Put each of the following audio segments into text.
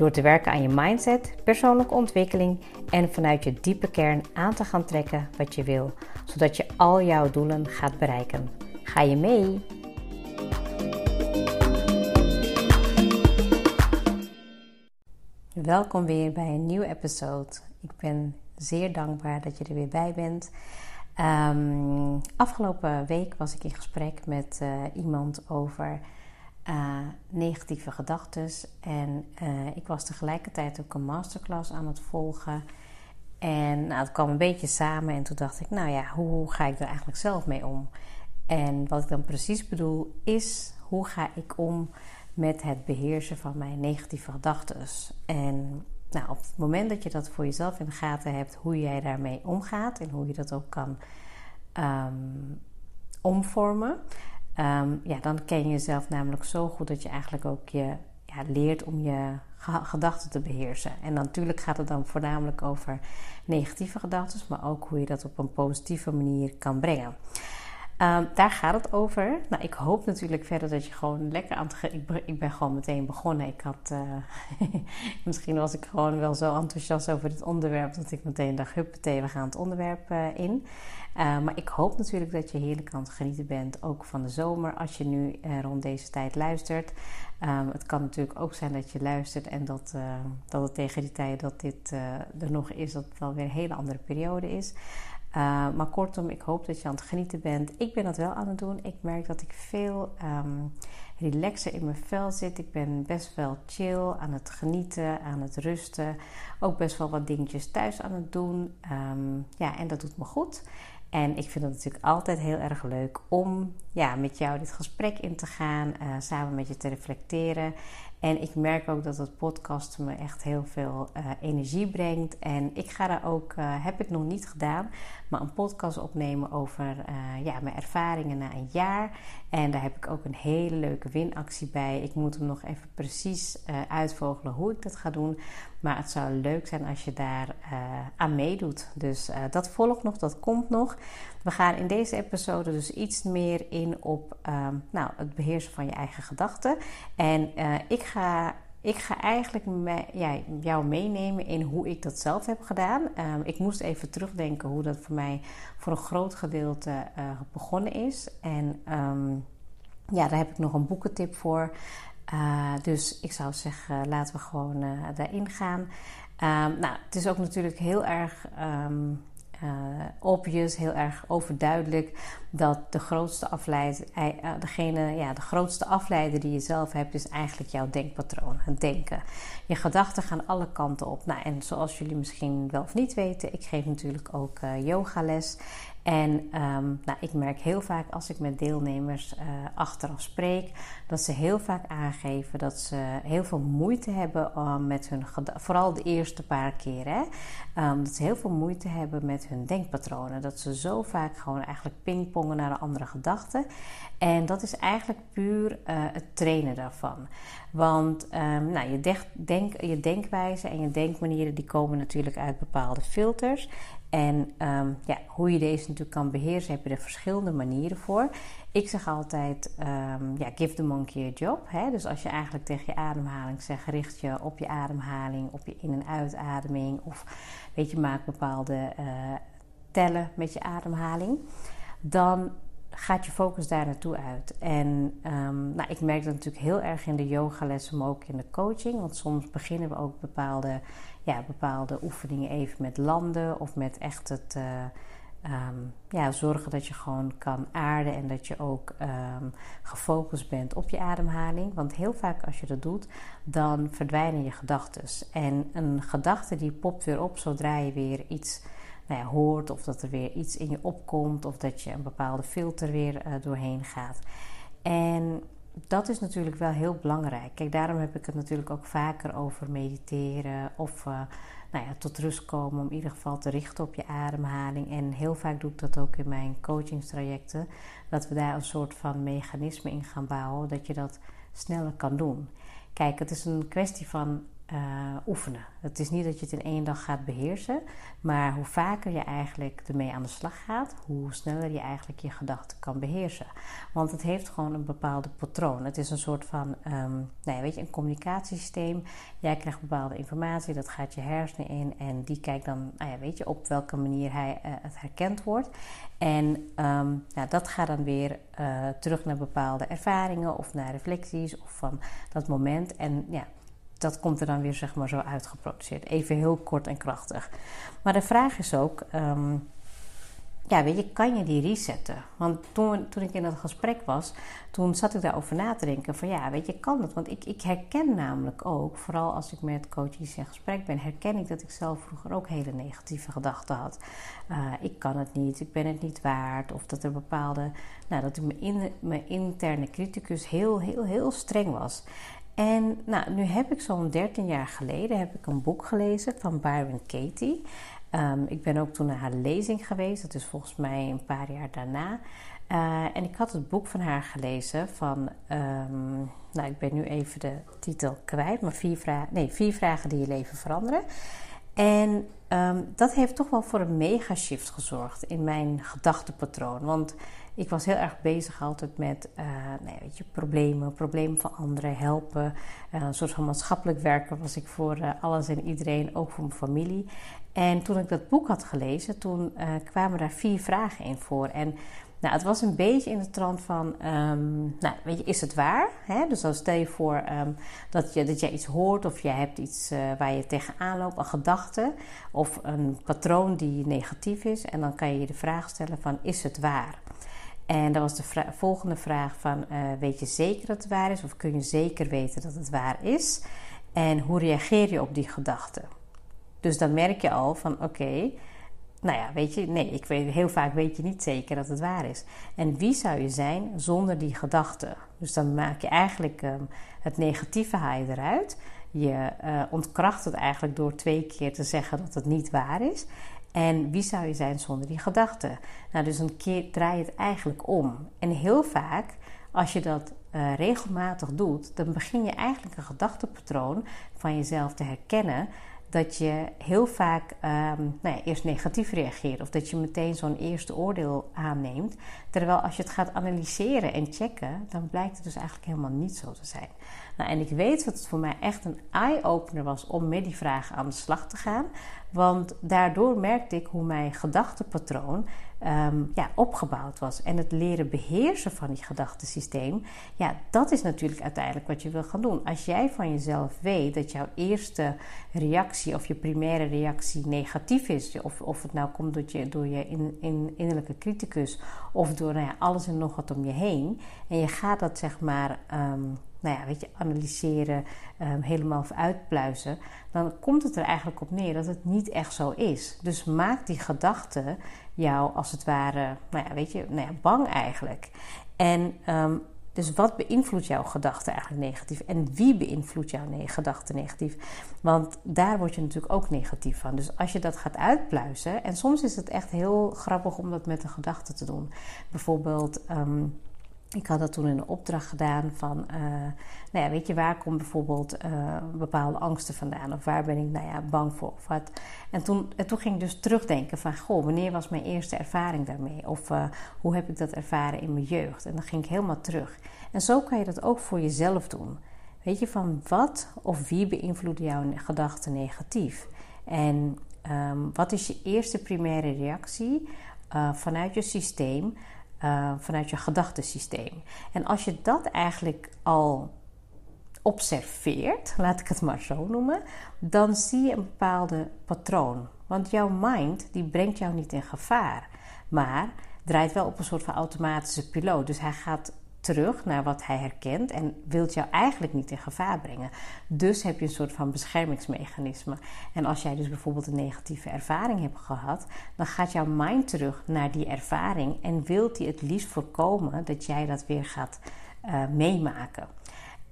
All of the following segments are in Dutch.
Door te werken aan je mindset, persoonlijke ontwikkeling en vanuit je diepe kern aan te gaan trekken wat je wil, zodat je al jouw doelen gaat bereiken. Ga je mee? Welkom weer bij een nieuwe episode. Ik ben zeer dankbaar dat je er weer bij bent. Um, afgelopen week was ik in gesprek met uh, iemand over uh, negatieve gedachten. En uh, ik was tegelijkertijd ook een masterclass aan het volgen. En nou, het kwam een beetje samen. En toen dacht ik, nou ja, hoe ga ik er eigenlijk zelf mee om? En wat ik dan precies bedoel is, hoe ga ik om met het beheersen van mijn negatieve gedachten? En nou, op het moment dat je dat voor jezelf in de gaten hebt, hoe jij daarmee omgaat en hoe je dat ook kan um, omvormen, um, ja, dan ken je jezelf namelijk zo goed dat je eigenlijk ook je ja, leert om je gedachten te beheersen. En natuurlijk gaat het dan voornamelijk over negatieve gedachten, maar ook hoe je dat op een positieve manier kan brengen. Um, daar gaat het over. Nou, ik hoop natuurlijk verder dat je gewoon lekker aan het. Ik, ik ben gewoon meteen begonnen. Ik had. Uh, misschien was ik gewoon wel zo enthousiast over dit onderwerp. dat ik meteen dacht: huppatee, we gaan het onderwerp uh, in. Uh, maar ik hoop natuurlijk dat je heerlijk aan het genieten bent. Ook van de zomer. Als je nu rond deze tijd luistert. Um, het kan natuurlijk ook zijn dat je luistert. en dat, dat het tegen die tijd dat dit er nog is. dat het wel weer een hele andere periode is. Uh, maar kortom, ik hoop dat je aan het genieten bent. Ik ben dat wel aan het doen. Ik merk dat ik veel um, relaxer in mijn vel zit. Ik ben best wel chill, aan het genieten, aan het rusten. Ook best wel wat dingetjes thuis aan het doen. Um, ja, en dat doet me goed. En ik vind het natuurlijk altijd heel erg leuk om ja, met jou dit gesprek in te gaan, uh, samen met je te reflecteren. En ik merk ook dat het podcast me echt heel veel uh, energie brengt. En ik ga daar ook, uh, heb ik nog niet gedaan, maar een podcast opnemen over uh, ja, mijn ervaringen na een jaar. En daar heb ik ook een hele leuke winactie bij. Ik moet hem nog even precies uitvogelen hoe ik dat ga doen. Maar het zou leuk zijn als je daar aan meedoet. Dus dat volgt nog, dat komt nog. We gaan in deze episode dus iets meer in op um, nou, het beheersen van je eigen gedachten. En uh, ik, ga, ik ga eigenlijk me, ja, jou meenemen in hoe ik dat zelf heb gedaan. Um, ik moest even terugdenken hoe dat voor mij voor een groot gedeelte uh, begonnen is. En um, ja, daar heb ik nog een boekentip voor. Uh, dus ik zou zeggen, laten we gewoon daarin gaan. nou, het is ook natuurlijk heel erg uh, obvious, heel erg overduidelijk dat de grootste afleider, uh, ja, de grootste afleider die je zelf hebt, is eigenlijk jouw denkpatroon, het denken. Je gedachten gaan alle kanten op. Nou, en zoals jullie misschien wel of niet weten, ik geef natuurlijk ook uh, yogales. En um, nou, ik merk heel vaak als ik met deelnemers uh, achteraf spreek, dat ze heel vaak aangeven dat ze heel veel moeite hebben uh, met hun vooral de eerste paar. Hè? Um, dat ze heel veel moeite hebben met hun denkpatronen. Dat ze zo vaak gewoon eigenlijk pingpongen naar een andere gedachte. En dat is eigenlijk puur uh, het trainen daarvan. Want um, nou, je, denk, je denkwijze en je denkmanieren die komen natuurlijk uit bepaalde filters. En um, ja, hoe je deze natuurlijk kan beheersen, heb je er verschillende manieren voor. Ik zeg altijd, um, ja, give the monkey a job. Hè? Dus als je eigenlijk tegen je ademhaling zegt, richt je op je ademhaling, op je in- en uitademing. Of weet je, maak bepaalde uh, tellen met je ademhaling. Dan gaat je focus daar naartoe uit. En um, nou, ik merk dat natuurlijk heel erg in de yogalessen, maar ook in de coaching. Want soms beginnen we ook bepaalde ja, bepaalde oefeningen even met landen of met echt het uh, um, ja, zorgen dat je gewoon kan aarden en dat je ook um, gefocust bent op je ademhaling. Want heel vaak als je dat doet, dan verdwijnen je gedachten. En een gedachte die popt weer op zodra je weer iets nou ja, hoort of dat er weer iets in je opkomt of dat je een bepaalde filter weer uh, doorheen gaat. En dat is natuurlijk wel heel belangrijk. Kijk, daarom heb ik het natuurlijk ook vaker over mediteren of uh, nou ja, tot rust komen, om in ieder geval te richten op je ademhaling. En heel vaak doe ik dat ook in mijn coachingstrajecten, dat we daar een soort van mechanisme in gaan bouwen, dat je dat sneller kan doen. Kijk, het is een kwestie van uh, oefenen. Het is niet dat je het in één dag gaat beheersen, maar hoe vaker je eigenlijk ermee aan de slag gaat, hoe sneller je eigenlijk je gedachten kan beheersen. Want het heeft gewoon een bepaalde patroon. Het is een soort van, um, nou ja, weet je, een communicatiesysteem. Jij krijgt bepaalde informatie, dat gaat je hersenen in en die kijkt dan, nou ja, weet je, op welke manier hij, uh, het herkend wordt. En um, nou, dat gaat dan weer uh, terug naar bepaalde ervaringen of naar reflecties of van dat moment. En ja, dat komt er dan weer zeg maar zo uitgeproduceerd. Even heel kort en krachtig. Maar de vraag is ook, ehm, ja, weet je, kan je die resetten? Want toen, toen ik in dat gesprek was, toen zat ik daarover na te denken van ja, weet je, kan dat? Want ik, ik herken namelijk ook, vooral als ik met coaches in gesprek ben, herken ik dat ik zelf vroeger ook hele negatieve gedachten had. Uh, ik kan het niet, ik ben het niet waard. Of dat er bepaalde, nou, dat ik mijn, mijn interne criticus heel, heel, heel streng was. En nou, nu heb ik zo'n 13 jaar geleden heb ik een boek gelezen van Byron Katie. Um, ik ben ook toen naar haar lezing geweest. Dat is volgens mij een paar jaar daarna. Uh, en ik had het boek van haar gelezen van... Um, nou, ik ben nu even de titel kwijt. Maar vier, vragen, nee, vier vragen die je leven veranderen. En um, dat heeft toch wel voor een mega shift gezorgd in mijn gedachtenpatroon. Want ik was heel erg bezig altijd met uh, nee, weet je, problemen, problemen van anderen, helpen. Uh, een soort van maatschappelijk werker was ik voor uh, alles en iedereen, ook voor mijn familie. En toen ik dat boek had gelezen, toen kwamen daar vier vragen in voor. En nou, het was een beetje in de trant van, um, nou, weet je, is het waar? Dus dan stel je voor um, dat, je, dat jij iets hoort of jij hebt iets uh, waar je tegenaan loopt, een gedachte of een patroon die negatief is. En dan kan je je de vraag stellen van, is het waar? En dan was de volgende vraag van, uh, weet je zeker dat het waar is? Of kun je zeker weten dat het waar is? En hoe reageer je op die gedachte? Dus dan merk je al van, oké, nou ja, weet je, nee, ik weet, heel vaak weet je niet zeker dat het waar is. En wie zou je zijn zonder die gedachte? Dus dan maak je eigenlijk um, het negatieve haal eruit. Je uh, ontkracht het eigenlijk door twee keer te zeggen dat het niet waar is. En wie zou je zijn zonder die gedachte? Nou, dus een keer draai je het eigenlijk om. En heel vaak, als je dat uh, regelmatig doet, dan begin je eigenlijk een gedachtepatroon van jezelf te herkennen dat je heel vaak um, nou eerst negatief reageert of dat je meteen zo'n eerste oordeel aanneemt. Terwijl als je het gaat analyseren en checken, dan blijkt het dus eigenlijk helemaal niet zo te zijn. Nou, en ik weet dat het voor mij echt een eye-opener was om met die vragen aan de slag te gaan. Want daardoor merkte ik hoe mijn gedachtepatroon um, ja, opgebouwd was. En het leren beheersen van die gedachtesysteem, ja, dat is natuurlijk uiteindelijk wat je wil gaan doen. Als jij van jezelf weet dat jouw eerste reactie of je primaire reactie negatief is, of, of het nou komt door je, door je in, in, innerlijke criticus of door nou alles en nog wat om je heen, en je gaat dat zeg maar. Um, nou ja, weet je, analyseren, um, helemaal uitpluizen, dan komt het er eigenlijk op neer dat het niet echt zo is. Dus maak die gedachte jou als het ware, nou ja, weet je, nou ja, bang eigenlijk. En um, dus wat beïnvloedt jouw gedachten eigenlijk negatief? En wie beïnvloedt jouw ne gedachten negatief? Want daar word je natuurlijk ook negatief van. Dus als je dat gaat uitpluizen, en soms is het echt heel grappig om dat met een gedachte te doen. Bijvoorbeeld. Um, ik had dat toen in een opdracht gedaan van, uh, nou ja, weet je, waar komt bijvoorbeeld uh, bepaalde angsten vandaan? Of waar ben ik, nou ja, bang voor? Of wat? En toen, en toen ging ik dus terugdenken van, goh, wanneer was mijn eerste ervaring daarmee? Of uh, hoe heb ik dat ervaren in mijn jeugd? En dan ging ik helemaal terug. En zo kan je dat ook voor jezelf doen. Weet je, van wat of wie beïnvloedt jouw gedachten negatief? En um, wat is je eerste primaire reactie vanuit je systeem uh, vanuit je gedachtensysteem. En als je dat eigenlijk al observeert, laat ik het maar zo noemen, dan zie je een bepaalde patroon. Want jouw mind die brengt jou niet in gevaar, maar draait wel op een soort van automatische piloot. Dus hij gaat terug naar wat hij herkent en wilt jou eigenlijk niet in gevaar brengen. Dus heb je een soort van beschermingsmechanisme. En als jij dus bijvoorbeeld een negatieve ervaring hebt gehad, dan gaat jouw mind terug naar die ervaring en wilt hij het liefst voorkomen dat jij dat weer gaat uh, meemaken.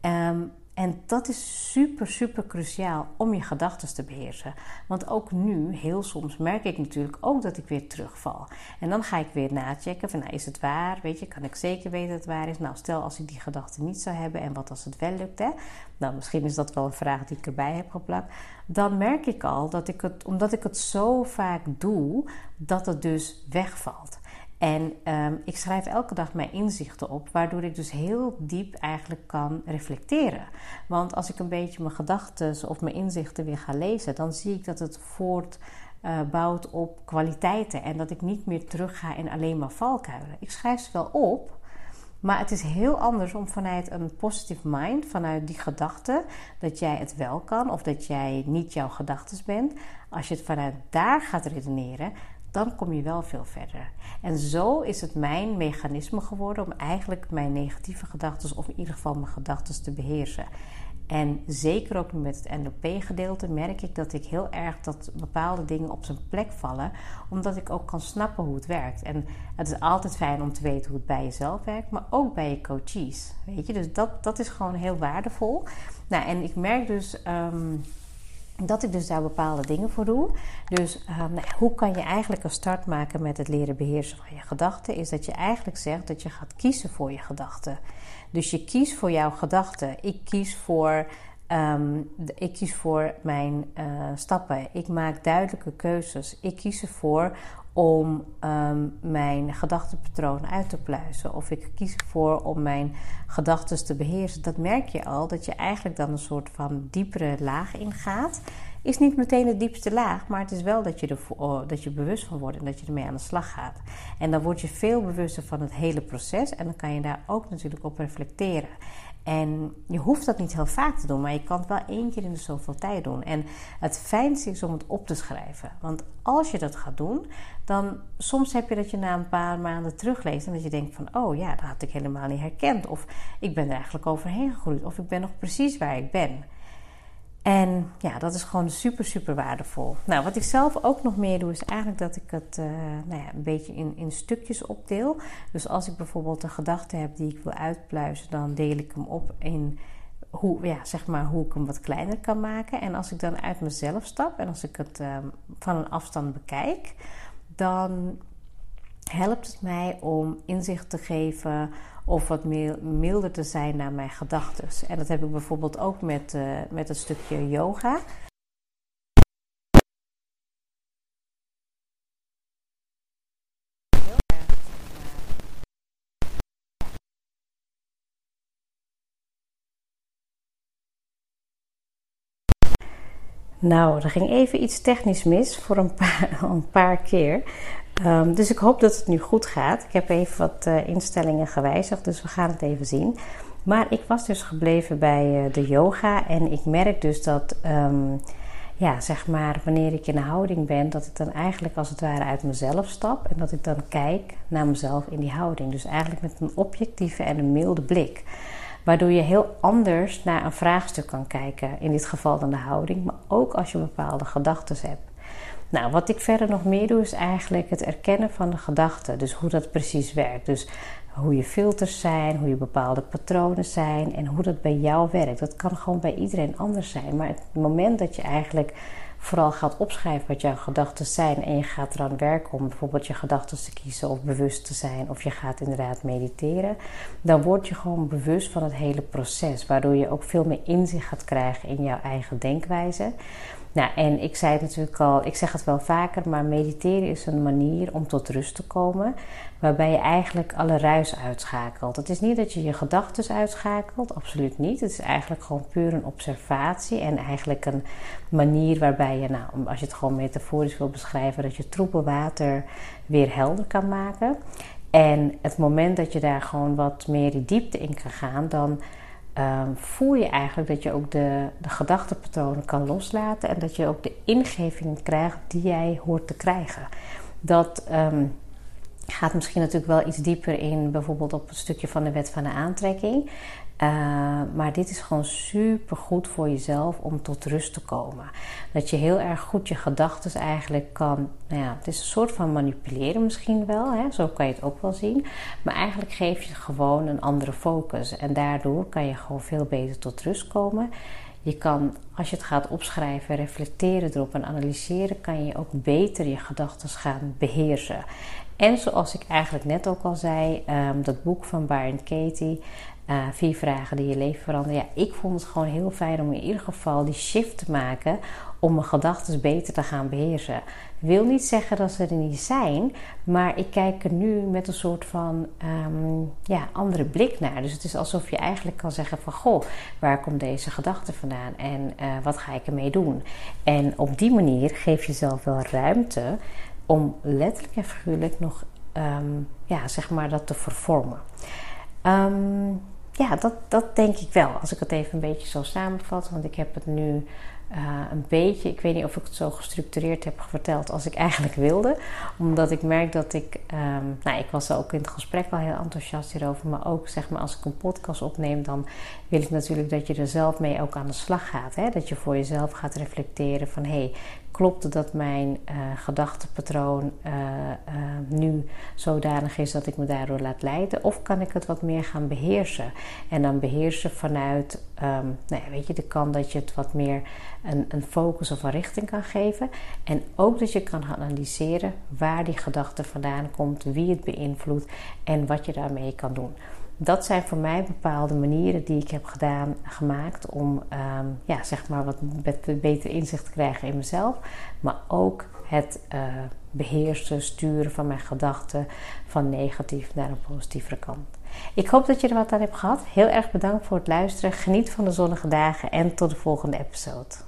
Um, En dat is super, super cruciaal om je gedachten te beheersen. Want ook nu, heel soms, merk ik natuurlijk ook dat ik weer terugval. En dan ga ik weer nachecken van, nou, is het waar? Weet je, kan ik zeker weten dat het waar is? Nou, stel als ik die gedachte niet zou hebben en wat als het wel lukt, hè? Nou, misschien is dat wel een vraag die ik erbij heb geplakt. Dan merk ik al dat ik het, omdat ik het zo vaak doe, dat het dus wegvalt. En ehm, ik schrijf elke dag mijn inzichten op, waardoor ik dus heel diep eigenlijk kan reflecteren. Want als ik een beetje mijn gedachten of mijn inzichten weer ga lezen, dan zie ik dat het voortbouwt uh, op kwaliteiten en dat ik niet meer terug ga in alleen maar valkuilen. Ik schrijf ze wel op, maar het is heel anders om vanuit een positive mind, vanuit die gedachte, dat jij het wel kan of dat jij niet jouw gedachten bent. Als je het vanuit daar gaat redeneren, dan kom je wel veel verder. En zo is het mijn mechanisme geworden om eigenlijk mijn negatieve gedachten, of in ieder geval mijn gedachten, te beheersen. En zeker ook met het NLP-gedeelte merk ik dat ik heel erg dat bepaalde dingen op zijn plek vallen, omdat ik ook kan snappen hoe het werkt. En het is altijd fijn om te weten hoe het bij jezelf werkt, maar ook bij je coaches. Weet je, dus dat, dat is gewoon heel waardevol. Nou, en ik merk dus. Ehm, dat ik dus daar bepaalde dingen voor doe. Dus uh, nou, hoe kan je eigenlijk een start maken met het leren beheersen van je gedachten? Is dat je eigenlijk zegt dat je gaat kiezen voor je gedachten. Dus je kiest voor jouw gedachten. Ik kies voor, um, ik kies voor mijn uh, stappen. Ik maak duidelijke keuzes. Ik kies ervoor om um, mijn gedachtenpatroon uit te pluizen. Of ik kies ervoor om mijn gedachten te beheersen. Dat merk je al, dat je eigenlijk dan een soort van diepere laag ingaat. Is niet meteen de diepste laag, maar het is wel dat je, er, oh, dat je bewust van wordt en dat je ermee aan de slag gaat. En dan word je veel bewuster van het hele proces en dan kan je daar ook natuurlijk op reflecteren. En je hoeft dat niet heel vaak te doen, maar je kan het wel één keer in de zoveel tijd doen. En het fijnste is om het op te schrijven. Want als je dat gaat doen, dan soms heb je dat je na een paar maanden terugleest en dat je denkt van, oh ja, dat had ik helemaal niet herkend. Of ik ben er eigenlijk overheen gegroeid. Of ik ben nog precies waar ik ben. En ja, dat is gewoon super, super waardevol. Nou, wat ik zelf ook nog meer doe, is eigenlijk dat ik het uh, nou ja, een beetje in, in stukjes opdeel. Dus als ik bijvoorbeeld een gedachte heb die ik wil uitpluizen, dan deel ik hem op in hoe, ja, zeg maar, hoe ik hem wat kleiner kan maken. En als ik dan uit mezelf stap en als ik het uh, van een afstand bekijk, dan helpt het mij om inzicht te geven of wat milder te zijn naar mijn gedachten. En dat heb ik bijvoorbeeld ook met, uh, met het stukje yoga. Nou, er ging even iets technisch mis voor een paar, een paar keer. Um, dus ik hoop dat het nu goed gaat. Ik heb even wat uh, instellingen gewijzigd, dus we gaan het even zien. Maar ik was dus gebleven bij uh, de yoga en ik merk dus dat, um, ja, zeg maar, wanneer ik in een houding ben, dat ik dan eigenlijk als het ware uit mezelf stap en dat ik dan kijk naar mezelf in die houding. Dus eigenlijk met een objectieve en een milde blik. Waardoor je heel anders naar een vraagstuk kan kijken, in dit geval dan de houding, maar ook als je bepaalde gedachten hebt. Nou, wat ik verder nog meer doe, is eigenlijk het erkennen van de gedachten. Dus hoe dat precies werkt. Dus hoe je filters zijn, hoe je bepaalde patronen zijn en hoe dat bij jou werkt. Dat kan gewoon bij iedereen anders zijn. Maar het moment dat je eigenlijk vooral gaat opschrijven wat jouw gedachten zijn en je gaat eraan werken om bijvoorbeeld je gedachten te kiezen of bewust te zijn of je gaat inderdaad mediteren, dan word je gewoon bewust van het hele proces, waardoor je ook veel meer inzicht gaat krijgen in jouw eigen denkwijze. Nou, en ik zei het natuurlijk al, ik zeg het wel vaker, maar mediteren is een manier om tot rust te komen, waarbij je eigenlijk alle ruis uitschakelt. Het is niet dat je je gedachten uitschakelt, absoluut niet. Het is eigenlijk gewoon puur een observatie en eigenlijk een manier waarbij nou, als je het gewoon metaforisch wil beschrijven, dat je troebel water weer helder kan maken. En het moment dat je daar gewoon wat meer in diepte in kan gaan, dan um, voel je eigenlijk dat je ook de, de kan loslaten en dat je ook de ingevingen krijgt die jij hoort te krijgen. Dat, um, gaat misschien natuurlijk wel iets dieper in, bijvoorbeeld op het stukje van de wet van de aantrekking. Uh, maar dit is gewoon super goed voor jezelf om tot rust te komen. Dat je heel erg goed je gedachten eigenlijk kan. Nou ja, het is een soort van manipuleren misschien wel. Hè? Zo kan je het ook wel zien. Maar eigenlijk geef je gewoon een andere focus. En daardoor kan je gewoon veel beter tot rust komen. Je kan, als je het gaat opschrijven, reflecteren erop en analyseren, kan je ook beter je gedachten gaan beheersen. En zoals ik eigenlijk net ook al zei, um, dat boek van Byron Katie, uh, Vier vragen die je leven veranderen. Ja, ik vond het gewoon heel fijn om in ieder geval die shift te maken om mijn gedachten beter te gaan beheersen. Wil niet zeggen dat ze er niet zijn, maar ik kijk er nu met een soort van um, ja, andere blik naar. Dus het is alsof je eigenlijk kan zeggen van goh, waar komt deze gedachte vandaan en uh, wat ga ik ermee doen? En op die manier geef je jezelf wel ruimte om letterlijk en figuurlijk nog um, ja, zeg maar dat te vervormen. Um, ja, dat, dat denk ik wel. Als ik het even een beetje zo samenvat. Want ik heb het nu uh, een beetje, ik weet niet of ik het zo gestructureerd heb verteld als ik eigenlijk wilde. Omdat ik merk dat ik, um, nou ik was ook in het gesprek al heel enthousiast hierover. Maar ook zeg maar als ik een podcast opneem, dan wil ik natuurlijk dat je er zelf mee ook aan de slag gaat. Hè? Dat je voor jezelf gaat reflecteren van hé, hey, klopt dat mijn uh, gedachtepatroon uh, nu zodanig is dat ik me daardoor laat leiden? Of kan ik het wat meer gaan beheersen? En dan beheersen vanuit, um, nou weet je, de kant dat je het wat meer een, een focus of een richting kan geven. En ook dat je kan analyseren waar die gedachte vandaan komt, wie het beïnvloedt en wat je daarmee kan doen dat zijn voor mij bepaalde manieren die ik heb gedaan, gemaakt om um, ja, zeg maar wat beter inzicht te krijgen in mezelf. Maar ook het uh, beheersen, sturen van mijn gedachten van negatief naar een positievere kant. Ik hoop dat je er wat aan hebt gehad. Heel erg bedankt voor het luisteren. Geniet van de zonnige dagen en tot de volgende episode.